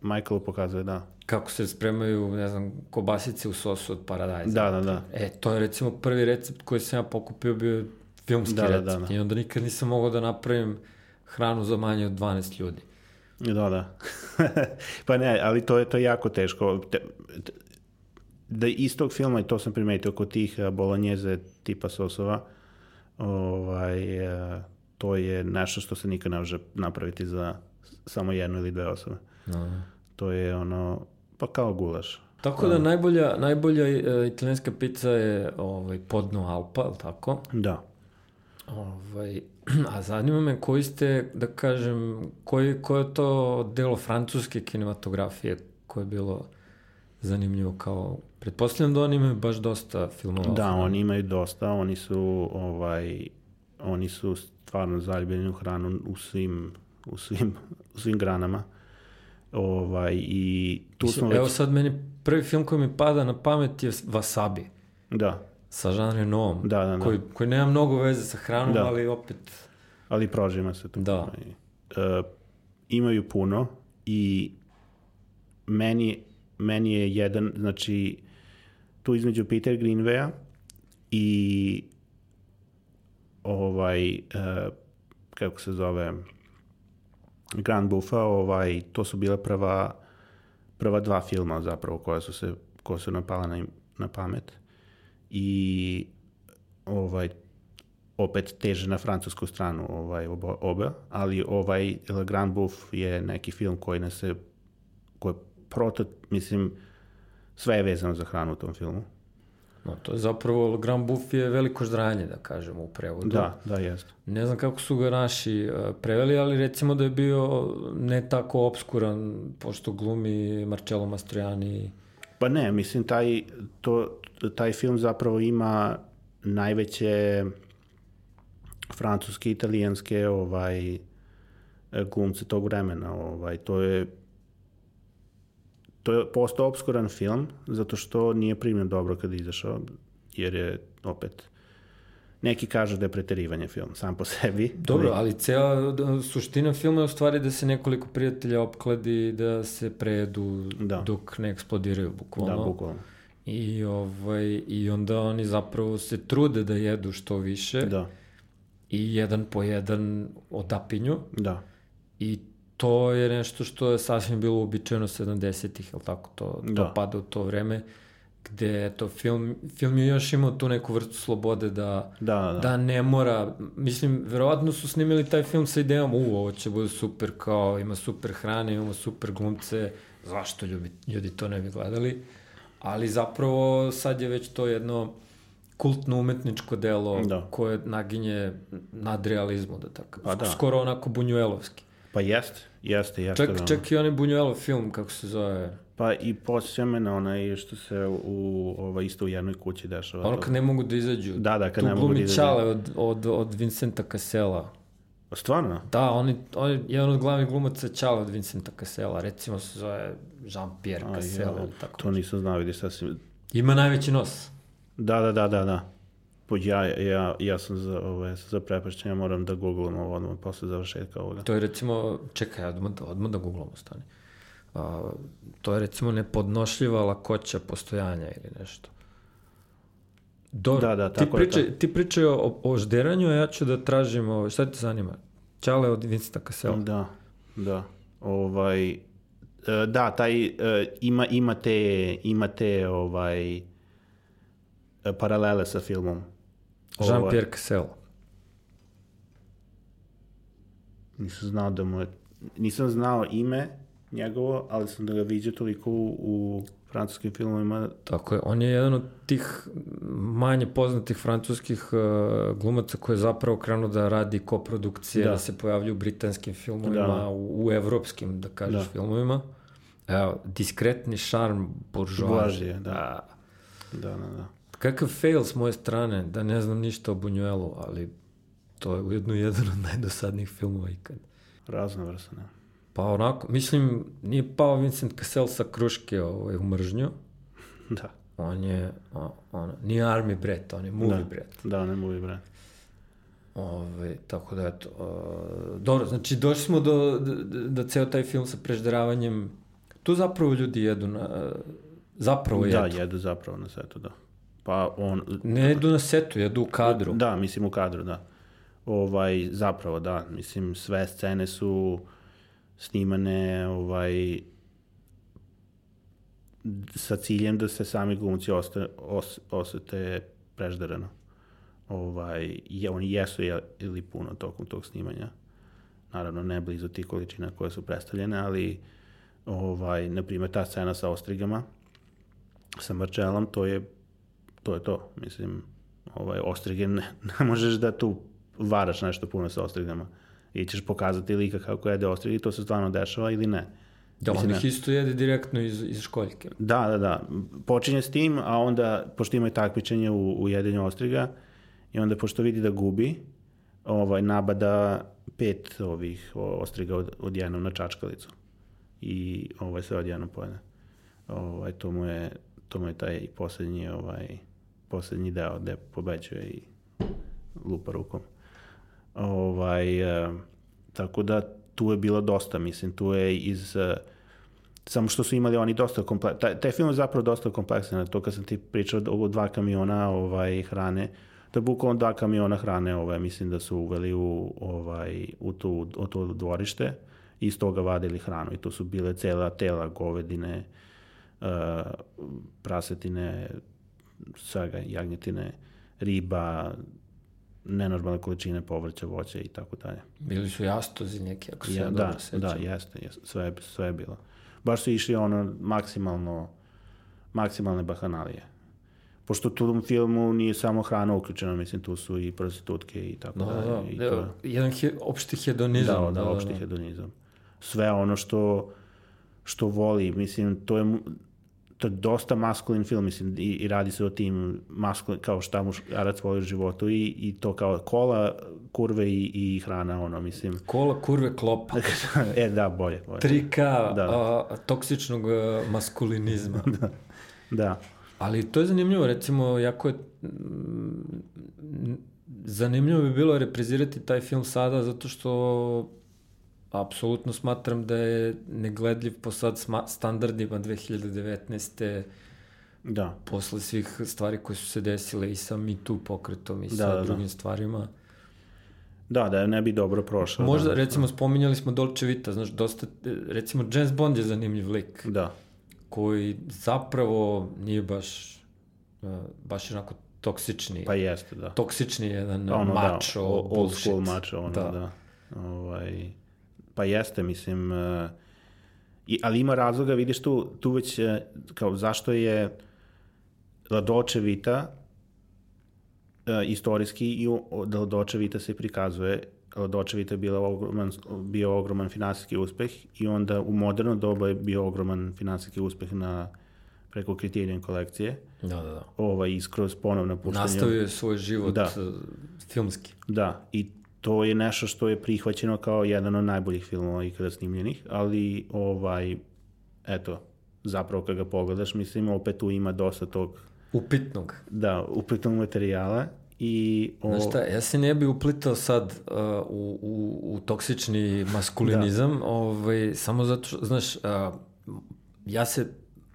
Michaelu pokazuje, da. Kako se spremaju, ne znam, kobasice u sosu od paradajza. Da, da, da. E, to je recimo prvi recept koji sam ja pokupio bio filmski da, recept. Da, da, da. I onda nikad nisam mogao da napravim hranu za manje od 12 ljudi. Da, da. pa ne, ali to je to je jako teško. Te, te, da iz tog filma, i to sam primetio kod tih eh, bolonjeze tipa sosova, ovaj, eh, to je nešto što se nikad ne može napraviti za samo jednu ili dve osobe. No. To je ono, pa kao gulaš. Tako da najbolja, najbolja uh, italijanska pizza je ovaj, podno Alpa, tako? Da. Ovaj, a zanima me koji ste, da kažem, koji, koje je to delo francuske kinematografije koje je bilo zanimljivo kao Pretpostavljam da oni imaju baš dosta filmova. Da, oni imaju dosta, oni su ovaj oni su stvarno zaljubljeni u hranu u svim u svim u svim granama. Ovaj i tu Mislim, smo već... Evo sad meni prvi film koji mi pada na pamet je Wasabi. Da. Sa Jean Renoom. Da, da, da. Koji, koji nema mnogo veze sa hranom, da. ali opet... Ali prožima se to. Da. Uh, imaju puno i meni, meni je jedan, znači, tu između Peter Greenwaya i ovaj, uh, kako se zove, Grand Buffa, ovaj, to su bila prva, prva dva filma zapravo koja su se, koja su napala na, na pamet. I ovaj, opet teže na francusku stranu ovaj, oba, oba, ali ovaj Le Grand Buff je neki film koji nas se, koji proto, mislim, sve je vezano za hranu u tom filmu. No, to je zapravo, Le Grand Buff je veliko ždranje, da kažemo, u prevodu. Da, da, jeste. Ne znam kako su ga naši uh, preveli, ali recimo da je bio ne tako obskuran, pošto glumi Marcello Mastroianni. Pa ne, mislim, taj, to, taj film zapravo ima najveće francuske, italijanske ovaj, glumce tog vremena. Ovaj, to je to je postao obskuran film zato što nije primjen dobro kad je izašao, jer je opet neki kažu da je preterivanje film sam po sebi. Dobro, ali cela suština filma je u stvari da se nekoliko prijatelja opkladi da se prejedu da. dok ne eksplodiraju bukvalno. Da, bukvalno. I, ovaj, I onda oni zapravo se trude da jedu što više. Da. I jedan po jedan odapinju. Da. I to je nešto što je sasvim bilo uobičajeno 70-ih, jel tako, to, to da. pada u to vreme, gde to film, film je još imao tu neku vrstu slobode da, da, da. da ne mora, mislim, verovatno su snimili taj film sa idejom, u, ovo će bude super, kao, ima super hrane, imamo super glumce, zašto ljudi, ljudi to ne bi gledali, ali zapravo sad je već to jedno kultno umetničko delo da. koje naginje nad realizmu, da tako, pa da. skoro onako bunjuelovski. Pa jeste, jeste, jeste. Čak, da. čak i onaj Buñuelov film, kako se zove. Pa i na onaj što se u, ovaj, isto u jednoj kući dešava. Ono kad ne mogu da izađu. Da, da, kad ne mogu da izađu. Čale od, od, od Vincenta Casella. Stvarno? Da, on je, on je jedan od glavnih glumaca Čale od Vincenta Casella. Recimo se zove Jean-Pierre Cassella. Ja, tako to nisam znao, vidiš sasvim. Ima najveći nos. Da, da, da, da, da. Ja, ja, ja sam za, ovaj, za prepašćenja, moram da googlam ovo odmah posle završetka ovoga. To je recimo, čekaj, odmah, da, odmah da googlamo stani. A, to je recimo nepodnošljiva lakoća postojanja ili nešto. Dobro, da, da, ti, pričaj, je ti pričaj o, o žderanju, a ja ću da tražim, ovaj, šta te zanima? Čale od Vincenta Kasela. Da, da. Ovaj, e, da, taj, e, ima, ima te, ima te ovaj, e, paralele sa filmom. Jean-Pierre Cassel. Nisam znao da mu je... Nisam znao ime njegovo, ali sam da ga vidio toliko u, u francuskim filmovima. Tako je, on je jedan od tih manje poznatih francuskih uh, glumaca koji je zapravo krenuo da radi koprodukcije, da, da se pojavlju u britanskim filmovima, da. u, u evropskim, da kažeš, da. filmovima. Evo, diskretni šarm buržoazije. Da. da, da, da. Kakav fail s moje strane, da ne znam ništa o Buñuelu, ali to je ujedno jedan od najdosadnijih filmova ikad. Raznovrsno. Pa onako, mislim, nije pao Vincent Cassel sa kruške ovaj, u mržnju. Da. On je, on, on, nije Army Brett, on je Movie da. Brett. Da, on je Movie Brett. Ove, tako da, eto, uh, dobro, znači došli smo do, da, da ceo taj film sa prežderavanjem, tu zapravo ljudi jedu na, zapravo da, jedu. Da, jedu zapravo na setu, da pa on... Ne jedu na setu, jedu u kadru. Da, mislim u kadru, da. Ovaj, zapravo, da, mislim, sve scene su snimane, ovaj, sa ciljem da se sami glumci osta, os, osete prežderano. Ovaj, je, oni jesu je, ili puno tokom tog snimanja. Naravno, ne blizu tih količina koje su predstavljene, ali ovaj, na primjer, ta scena sa ostrigama, sa Marčelom, to je to je to. Mislim, ovaj, ostrige ne, ne možeš da tu varaš nešto puno sa ostrigama. I ćeš pokazati lika kako jede ostrige i to se stvarno dešava ili ne. Da, Mislim, on ih isto jede direktno iz, iz školjke. Da, da, da. Počinje s tim, a onda, pošto ima i takmičenje u, u jedenju ostriga, i onda, pošto vidi da gubi, ovaj, nabada pet ovih ostriga od, odjednom na čačkalicu. I ovaj, sve odjednom pojede. Ovaj, to mu je, to mu je taj poslednji ovaj, poslednji deo gde pobeđuje i lupa rukom. Ovaj, e, tako da tu je bilo dosta, mislim, tu je iz... E, samo što su imali oni dosta kompleksan, taj, taj film je zapravo dosta kompleksan, to kad sam ti pričao o dva kamiona ovaj, hrane, to je bukvalno dva kamiona hrane, ovaj, mislim da su uveli u, ovaj, u, tu, u to dvorište i iz toga vadili hranu i to su bile cela tela govedine, uh, prasetine, svega, jagnjetine, riba, nenormalne količine povrća, voća i tako dalje. Bili su jastozi neki, ako se Ja, ja, da, dobro sećam. da, jeste, jeste, sve, sve je bilo. Baš su išli ono maksimalno, maksimalne bahanalije. Pošto tu u filmu nije samo hrana uključena, mislim, tu su i prostitutke i tako Da, da, dalje. da. I to, Evo, Jedan he, opšti hedonizam. da, da, opšti hedonizam. Sve ono što, što voli, mislim, to je, to je dosta maskulin film, mislim, i, i radi se o tim maskulin, kao šta muškarac voli u životu i, i to kao kola, kurve i, i hrana, ono, mislim. Kola, kurve, klopa. e, da, bolje, bolje. 3K Da. a, toksičnog a, maskulinizma. Da, Ali to je zanimljivo, recimo, jako je... Zanimljivo bi bilo reprizirati taj film sada, zato što apsolutno smatram da je negledljiv po sad standardima 2019. da. posle svih stvari koje su se desile i sa Me Too pokretom i Da, sa da, da. drugim stvarima. Da, da ne bi dobro prošao. Možda, da. recimo, spominjali smo Dolce Vita, znaš, dosta, recimo, James Bond je zanimljiv lik, Da, koji zapravo nije baš, uh, baš onako toksični. pa jeste, da. Toksični jedan ono, mačo, da, old bullshit. school mačo, ono, Da. da. da. Ovaj, pa jeste, mislim, uh, i, ali ima razloga, vidiš tu, tu već, eh, kao, zašto je La Dolce Vita uh, istorijski i da La Dolce Vita se prikazuje La Dolce Vita je bila ogroman, bio ogroman finansijski uspeh i onda u moderno doba je bio ogroman finansijski uspeh na preko Criterion kolekcije Da, da, da. ovaj, i skroz ponovno puštanje. Nastavio je svoj život Da. filmski. Da, i to je nešto što je prihvaćeno kao jedan od najboljih filmova ikada snimljenih, ali ovaj, eto, zapravo kad ga pogledaš, mislim, opet tu ima dosta tog, Upitnog. da, upitnog materijala i... O, Znaš šta, ja se ne bi uplitao sad uh, u, u, u toksični maskulinizam, ovaj, samo zato što, znaš, uh, ja se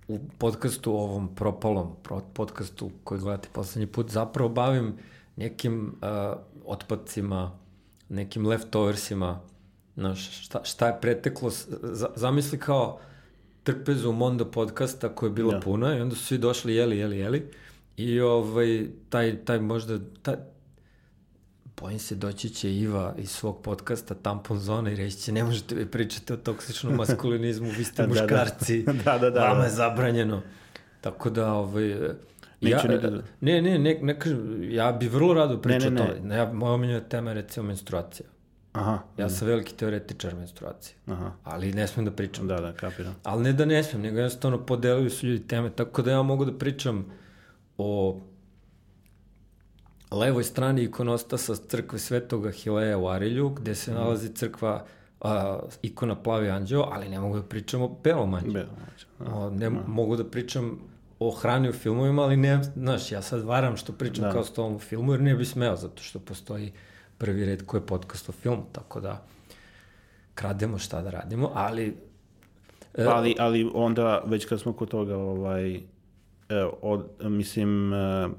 u podcastu ovom propalom, pro, podcastu koji gledate poslednji put, zapravo bavim nekim uh, otpadcima, nekim leftoversima, znaš, šta, šta je preteklo, zamisli kao trpezu Mondo podcasta koja je bila Da. puna i onda su svi došli jeli, jeli, jeli i ovaj, taj, taj možda, taj, bojim se doći će Iva iz svog podcasta Tampon Zona i reći će ne možete vi pričati o toksičnom maskulinizmu, vi ste Da, da. muškarci, Da, da, da, vama da. je zabranjeno. Tako da, ovaj, ja, ni da- ne, ne, ne, ne kažem, ja bi vrlo rado pričao ne, ne. tome. Ja, moja omiljena tema je recimo menstruacija. Aha, Ja sam veliki teoretičar menstruacije, aha, ali ne smem da pričam. da, da, kapiram. Ali ne da ne smem, nego jednostavno podelili su ljudi teme, tako da ja mogu da pričam o levoj strani ikonostasa crkve Svetoga Hileja u Arilju, gde se nalazi crkva a, ikona Plavi anđeo, ali ne mogu da pričam o belom anđelu. Belo, znači, O, ne mogu da pričam o hrani u filmovima, ali ne, znaš, ja sad varam što pričam Da. kao s tobom u filmu, jer ne bi smeo, zato što postoji prvi red koji je podcast o filmu, tako da krademo šta da radimo, ali E, Ali, ali onda, već kad smo kod toga, ovaj, e, od, mislim, e,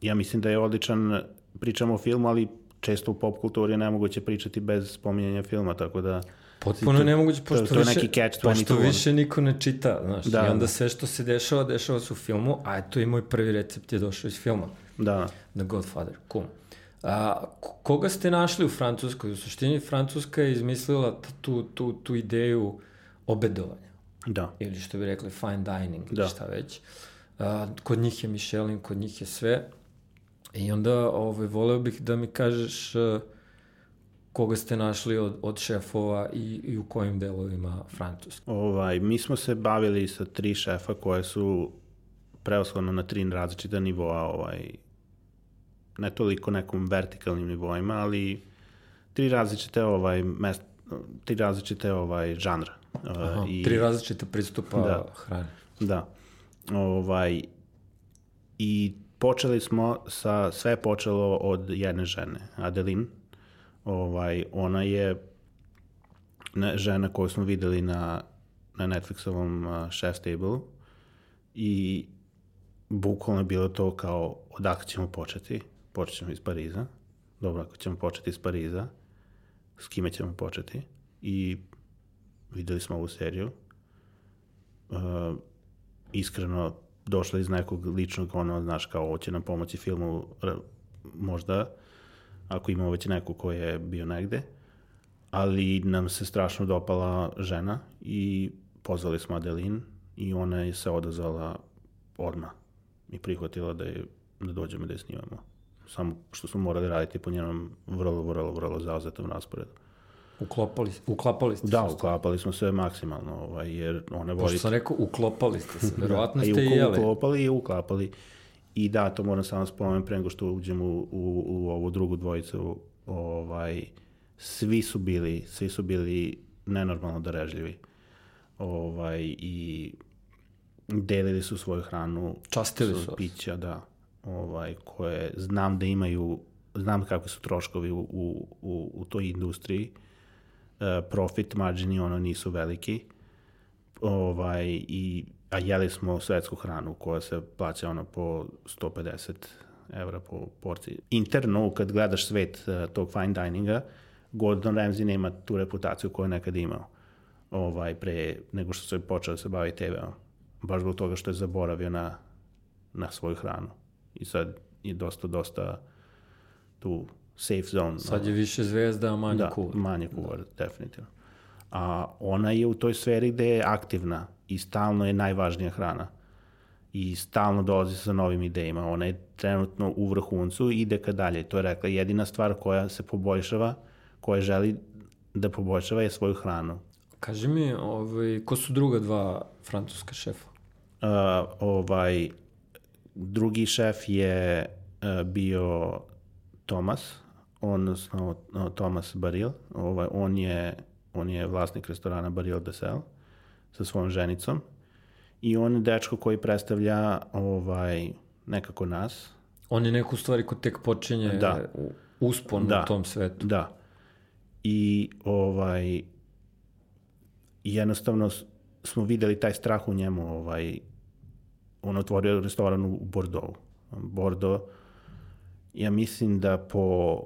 ja mislim da je odličan, pričamo o filmu, ali često u pop kulturi je nemoguće pričati bez spominjanja filma, tako da... Potpuno to- je nemoguće, to- pošto, to je više, neki catch pošto 22. više niko ne čita, znaš, Da, i onda da. sve što se dešava, dešava se u filmu, a eto i moj prvi recept je došao iz filma, Da, The Godfather, cool. A, koga ste našli u Francuskoj? U suštini Francuska je izmislila tu, tu, tu ideju obedovanja, da. ili što bi rekli fine dining, Da. šta već. A, kod njih je Michelin, kod njih je sve. I onda ovaj, voleo bih da mi kažeš uh, koga ste našli od, od šefova i, i u kojim delovima Francuske. Ovaj, mi smo se bavili sa tri šefa koje su preoshodno na tri različita nivoa, ovaj, ne toliko nekom vertikalnim nivoima, ali tri različite ovaj mest, tri različite ovaj žanra. Aha, Uh, i, Tri različita pristupa Da. hrane. Da. Ovaj, I počeli smo sa, sve je počelo od jedne žene, Adeline. Ovaj, ona je žena koju smo videli na, na Netflixovom uh, Chef's Table i bukvalno je bilo to kao odakle ćemo početi? Počet ćemo iz Pariza. Dobro, ako ćemo početi iz Pariza, s kime ćemo početi? I videli smo ovu seriju. Uh, iskreno došla iz nekog ličnog, ono, znaš, kao, ovo će nam pomoći filmu, možda, ako ima već neko ko je bio negde, ali nam se strašno dopala žena i pozvali smo Adelin i ona je se odazvala odmah i prihvatila da je da dođemo da je snimamo. Samo što smo morali raditi po njenom vrlo, vrlo, vrlo zauzetom rasporedu. Uklopali, uklapali ste Da, se. uklapali smo se maksimalno, ovaj, jer ona voli... Pošto sam rekao, uklopali ste se. Verovatno Da, i ste i uko- jeli. uklopali i uklapali. I da, to moram samo spomenuti pre nego što uđem u, u, u ovu drugu dvojicu. Ovaj, svi su bili, svi su bili nenormalno darežljivi. Ovaj, I delili su svoju hranu. Častili su. Pića, da. Ovaj, koje znam da imaju, znam kakvi su troškovi u, u, u, u toj industriji. E, profit margini ono nisu veliki ovaj, i, a jeli smo svetsku hranu koja se plaća ono po 150 evra po porciji. Interno, kad gledaš svet uh, tog fine dininga, Gordon Ramsay nema tu reputaciju koju je nekad imao ovaj, pre nego što se počeo da se bavi TV-om. Baš zbog toga što je zaboravio na, na svoju hranu. I sad je dosta, dosta tu safe zone. Sad je više zvezda, a manje da, kuvar. manje kuvar, definitivno. A ona je u toj sferi gde je aktivna i stalno je najvažnija hrana. I stalno dolazi sa novim idejima. Ona je trenutno u vrhuncu i ide ka dalje. To je rekla, jedina stvar koja se poboljšava, koja želi da poboljšava je svoju hranu. Kaži mi, ovaj, ko su druga dva francuska šefa? Uh, ovaj, drugi šef je uh, bio Tomas, odnosno Tomas Baril. Ovaj, on, je, on je vlasnik restorana Baril de Sel sa svojom ženicom. I on je dečko koji predstavlja ovaj, nekako nas. On je neko u stvari ko tek počinje Da. uspon Da. u tom svetu. Da. I ovaj jednostavno smo videli taj strah u njemu, ovaj on otvorio restoran u Bordeaux. Bordeaux ja mislim da po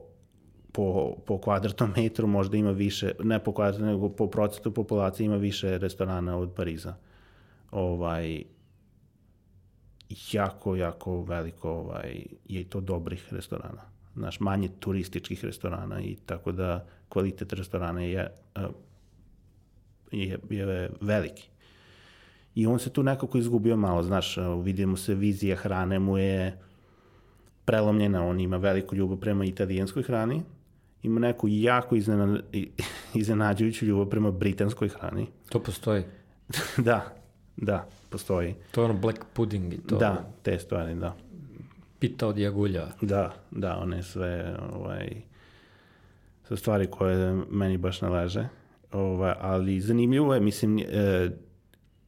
po, po kvadratnom metru možda ima više, ne po kvadratnom, nego po procentu populacije ima više restorana od Pariza. Ovaj, jako, jako veliko ovaj, je to dobrih restorana. Znaš, manje turističkih restorana i tako da kvalitet restorana je, eh, je, je veliki. I on se tu nekako izgubio malo, znaš, vidimo se vizija hrane mu je prelomljena, on ima veliku ljubav prema italijanskoj hrani, ima neku jako iznena, iznenađujuću ljubav prema britanskoj hrani. To postoji. da, da, postoji. To je ono black pudding i to. Da, te stvari, da. Pita od jagulja. Da, da, one sve, ovaj, su stvari koje meni baš ne leže. Ovaj, ali zanimljivo je, mislim, e,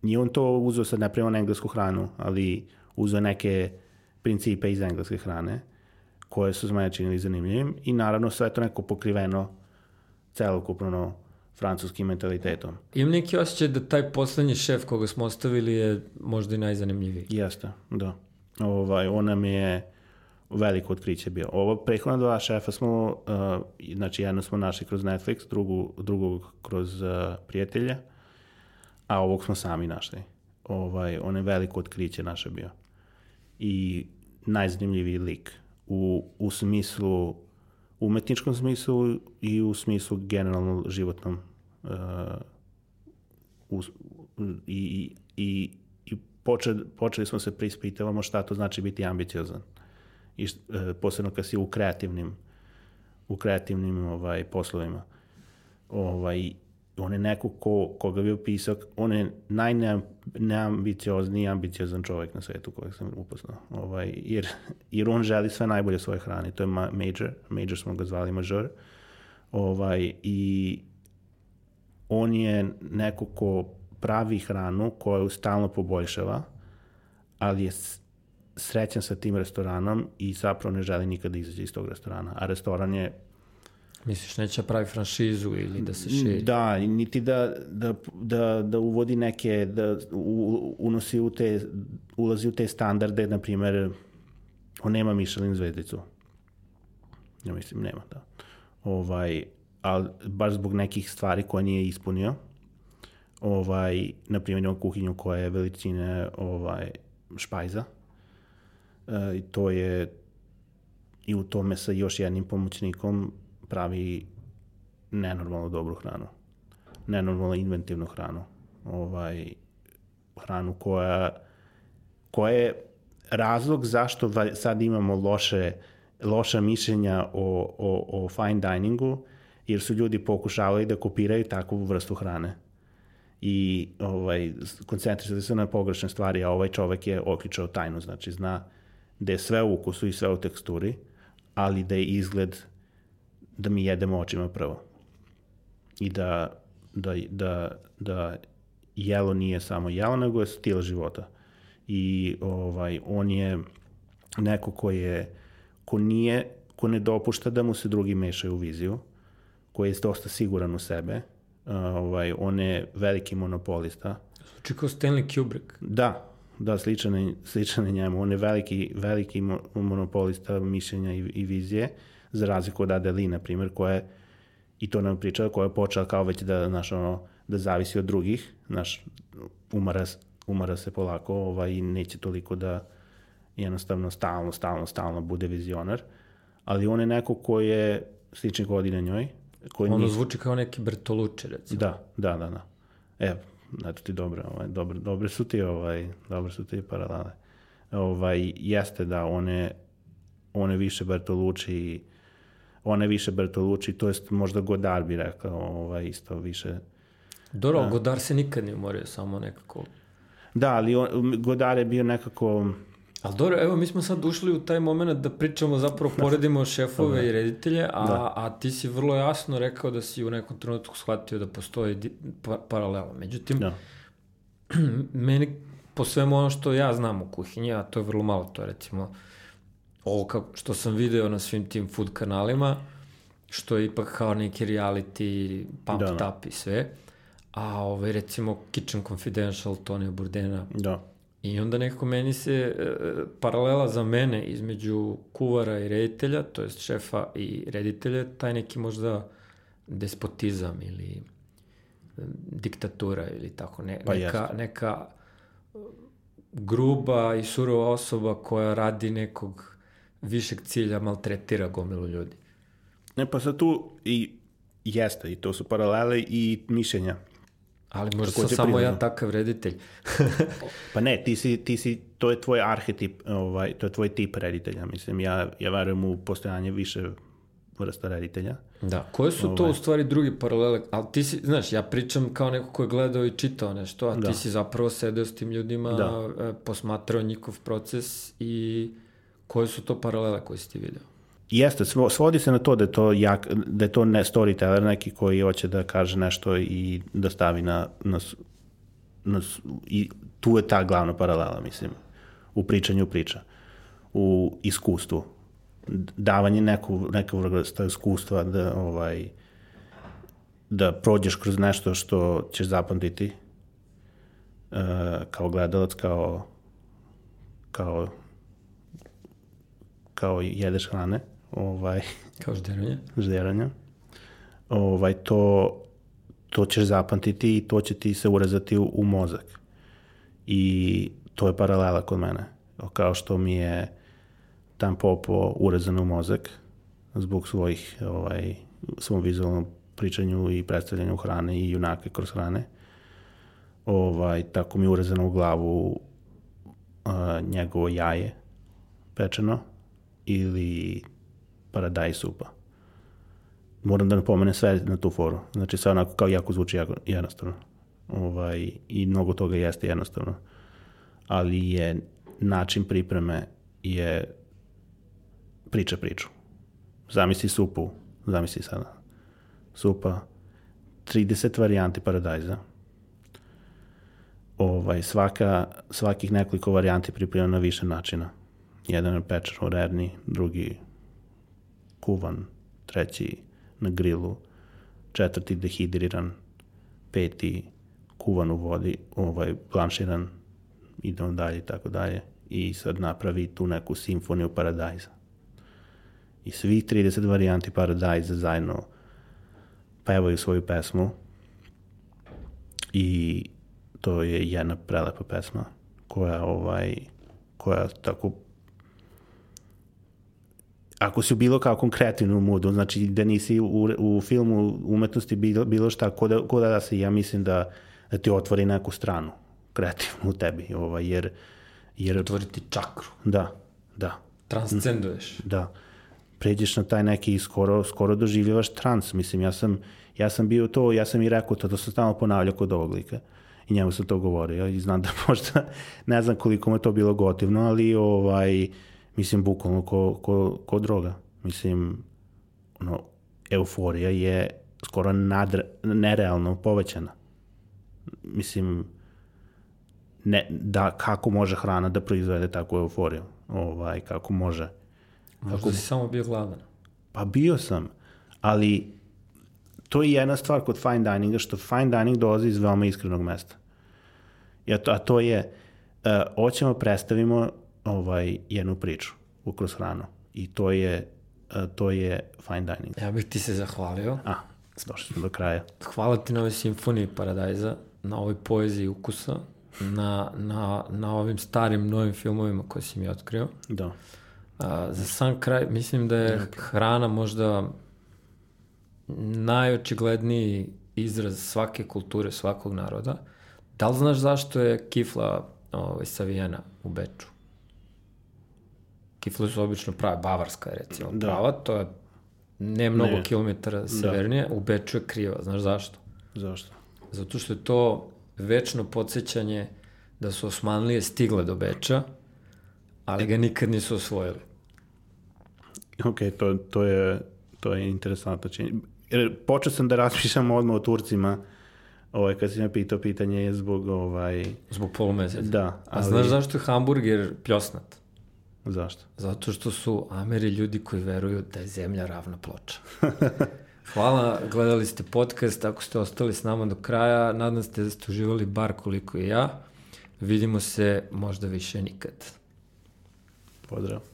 nije on to uzeo sad napravio na englesku hranu, ali uzeo neke principe iz engleske hrane, koje su za mene činili zanimljivim i naravno sve to neko pokriveno celokupno francuskim mentalitetom. Imam neki osjećaj da taj poslednji šef koga smo ostavili je možda i najzanimljiviji. Jeste, da. Ovaj, on nam je veliko otkriće bio. Ovo prethodna dva šefa smo, uh, znači jedno smo našli kroz Netflix, drugu, drugog kroz uh, prijatelja, a ovog smo sami našli. Ovaj, on je veliko otkriće naše bio. I najzanimljiviji lik u, u smislu, umetničkom smislu i u smislu generalno životnom uh, u, i, i, i počeli, počeli smo se preispitavamo šta to znači biti ambiciozan. I e, posebno kad si u kreativnim u kreativnim ovaj poslovima. Ovaj on je neko ko, koga bi opisao, on je najneambiciozniji ambiciozan čovjek na svetu kojeg sam upoznao. Ovaj, jer, jer on želi sve najbolje svoje hrane. To je ma, major, major smo ga zvali major. Ovaj, I on je neko ko pravi hranu koju stalno poboljšava, ali je srećan sa tim restoranom i zapravo ne želi nikada da izađe iz tog restorana. A restoran je Misliš, neće da pravi franšizu ili da se širi? Da, niti da, da, da, da uvodi neke, da u, unosi u te, ulazi u te standarde, na primer, on nema Michelin zvezdicu. Ja mislim, nema, da. Ovaj, ali baš zbog nekih stvari koje nije ispunio, ovaj, na primjer, ima kuhinju koja je veličine ovaj, špajza, e, to je i u tome sa još jednim pomoćnikom pravi nenormalno dobru hranu. Nenormalno inventivnu hranu. Ovaj, hranu koja, koja je razlog zašto sad imamo loše, loša mišljenja o, o, o fine diningu, jer su ljudi pokušavali da kopiraju takvu vrstu hrane i ovaj, koncentrisali se na pogrešne stvari, a ovaj čovek je okličao tajnu, znači zna da je sve u ukusu i sve u teksturi, ali da je izgled da mi jedemo očima prvo. I da, da, da, da jelo nije samo jelo, nego je stil života. I ovaj, on je neko ko je, ko nije, ko ne dopušta da mu se drugi mešaju u viziju, koji je dosta siguran u sebe, ovaj, on je veliki monopolista. Zvuči kao Stanley Kubrick. Da, da, sličan je, sličan je njemu. On je veliki, veliki monopolista mišljenja i, i vizije, za razliku od Adeli, na primjer, koja je, i to nam pričala, koja je počela kao već da, znaš, ono, da zavisi od drugih, znaš, umara, umara se polako ovaj, i neće toliko da jednostavno stalno, stalno, stalno bude vizionar, ali on je neko ko je slični godine njoj, Koji ono nis... zvuči kao neki Bertolucci, recimo. Da, da, da, da. Evo, eto ti dobro, ovaj, dobre, dobre su ti, ovaj, dobre su ti paralele. Ovaj, jeste da one, one više Bertolucci, one više Bertolucci, to jest možda Godard bi rekao, ovaj, isto više. Dobro, da. Godard se nikad ne umorio, samo nekako... Da, ali on, Godard je bio nekako Ali dobro, evo, mi smo sad ušli u taj moment da pričamo, zapravo poredimo šefove i reditelje, a, da. a ti si vrlo jasno rekao da si u nekom trenutku shvatio da postoji di, pa, paralela. Međutim, da. meni, po svemu ono što ja znam u kuhinji, a to je vrlo malo, to je recimo ovo kako, što sam video na svim tim food kanalima, što je ipak kao neki reality, pump da, da. up i sve, a ovaj, recimo Kitchen Confidential, Tonio Burdena, da I onda nekako meni se e, paralela za mene između kuvara i reditelja, to jest šefa i reditelja, taj neki možda despotizam ili e, diktatura ili tako, ne, pa neka, jest. neka gruba i surova osoba koja radi nekog višeg cilja maltretira gomilu ljudi. Ne, pa sad tu i jeste, i to su paralele i mišljenja. Ali možda sam samo ja takav reditelj. pa ne, ti si, ti si, to je tvoj arhetip, ovaj, to je tvoj tip reditelja. Mislim, ja, ja verujem u postojanje više vrsta reditelja. Da, koje su ovaj. to u stvari drugi paralele? Ali ti si, znaš, ja pričam kao neko ko je gledao i čitao nešto, a da. ti si zapravo sedeo s tim ljudima, da. E, posmatrao njihov proces i koje su to paralele koje si ti? Jeste, svodi se na to da je to, jak, da je to ne storyteller neki koji hoće da kaže nešto i da stavi na, na, na i tu je ta glavna paralela, mislim, u pričanju priča, u iskustvu, davanje neku, nekog vrsta iskustva da, ovaj, da prođeš kroz nešto što ćeš zapamtiti uh, kao gledalac, kao kao kao jedeš hrane ovaj, kao žderanje. žderanja, ovaj, to, to ćeš zapamtiti i to će ti se urezati u, u mozak. I to je paralela kod mene. Kao što mi je tam popo urezan u mozak zbog svojih, ovaj, svom vizualnom pričanju i predstavljanju hrane i junake kroz hrane. Ovaj, tako mi je urezano u glavu a, njegovo jaje pečeno ili paradajz supa. Moram da napomene sve na tu foru. Znači sve onako kao jako zvuči jako jednostavno. Ovaj, I mnogo toga jeste jednostavno. Ali je način pripreme je priča priču. Zamisli supu, zamisli sada. Supa, 30 varijanti paradajza. Ovaj, svaka, svakih nekoliko varijanti priprema na više načina. Jedan je pečer u rerni, drugi kuvan, treći na grilu, četvrti dehidriran, peti kuvan u vodi, ovaj blanširan, idemo dalje i tako dalje. I sad napravi tu neku simfoniju paradajza. I svi 30 varijanti paradajza zajedno pevaju svoju pesmu i to je jedna prelepa pesma koja ovaj koja tako ako si u bilo kakvom kreativnom moodu, znači da nisi u, u filmu umetnosti bilo, bilo šta, ko da, ko da si, ja mislim da, da ti otvori neku stranu kreativnu u tebi, ovaj, jer, jer... Otvori ti čakru. Da, da. Transcenduješ. Da. Pređeš na taj neki skoro, skoro doživljavaš trans. Mislim, ja sam, ja sam bio to, ja sam i rekao to, da sam stalno ponavljao kod ovog lika. I njemu sam to govorio i znam da možda, ne znam koliko mu je to bilo gotivno, ali ovaj, mislim, bukvalno ko, ko, ko droga. Mislim, ono, euforija je skoro nadre, nerealno povećana. Mislim, ne, da, kako može hrana da proizvede takvu euforiju? Ovaj, kako može? Možda kako... si samo bio gladan. Pa bio sam, ali to je jedna stvar kod fine dininga, što fine dining dolazi iz veoma iskrenog mesta. Ja to, a to je, uh, hoćemo predstavimo ovaj, jednu priču ukroz hranu. I to je, uh, to je fine dining. Ja bih ti se zahvalio. A, došli smo do kraja. Hvala ti na ovoj simfoniji Paradajza, na ovoj poeziji ukusa, na, na, na ovim starim novim filmovima koje si mi otkrio. Da. A, za sam kraj, mislim da je hrana možda najočigledniji izraz svake kulture, svakog naroda. Da li znaš zašto je kifla ovaj, savijena u Beču? Kifle su obično prave, bavarska je recimo Da. prava, to je ne mnogo Ne. kilometara severnije, u Beču je kriva, znaš zašto? Zašto? Zato što je to večno podsjećanje da su Osmanlije stigle do Beča, ali ga nikad nisu osvojili. Ok, to, to je, to je interesantno činjenje. Počeo sam da razmišljam odmah o Turcima, ovaj, kad si me pitao pitanje je zbog, ovaj, Zbog polumeseca. da, A ali, znaš zašto je hamburger pljosnat? Zašto? Zato što su Ameri ljudi koji veruju da je zemlja ravna ploča. Hvala, gledali ste podcast, ako ste ostali s nama do kraja, nadam se da ste uživali bar koliko i ja. Vidimo se možda više nikad. Pozdrav.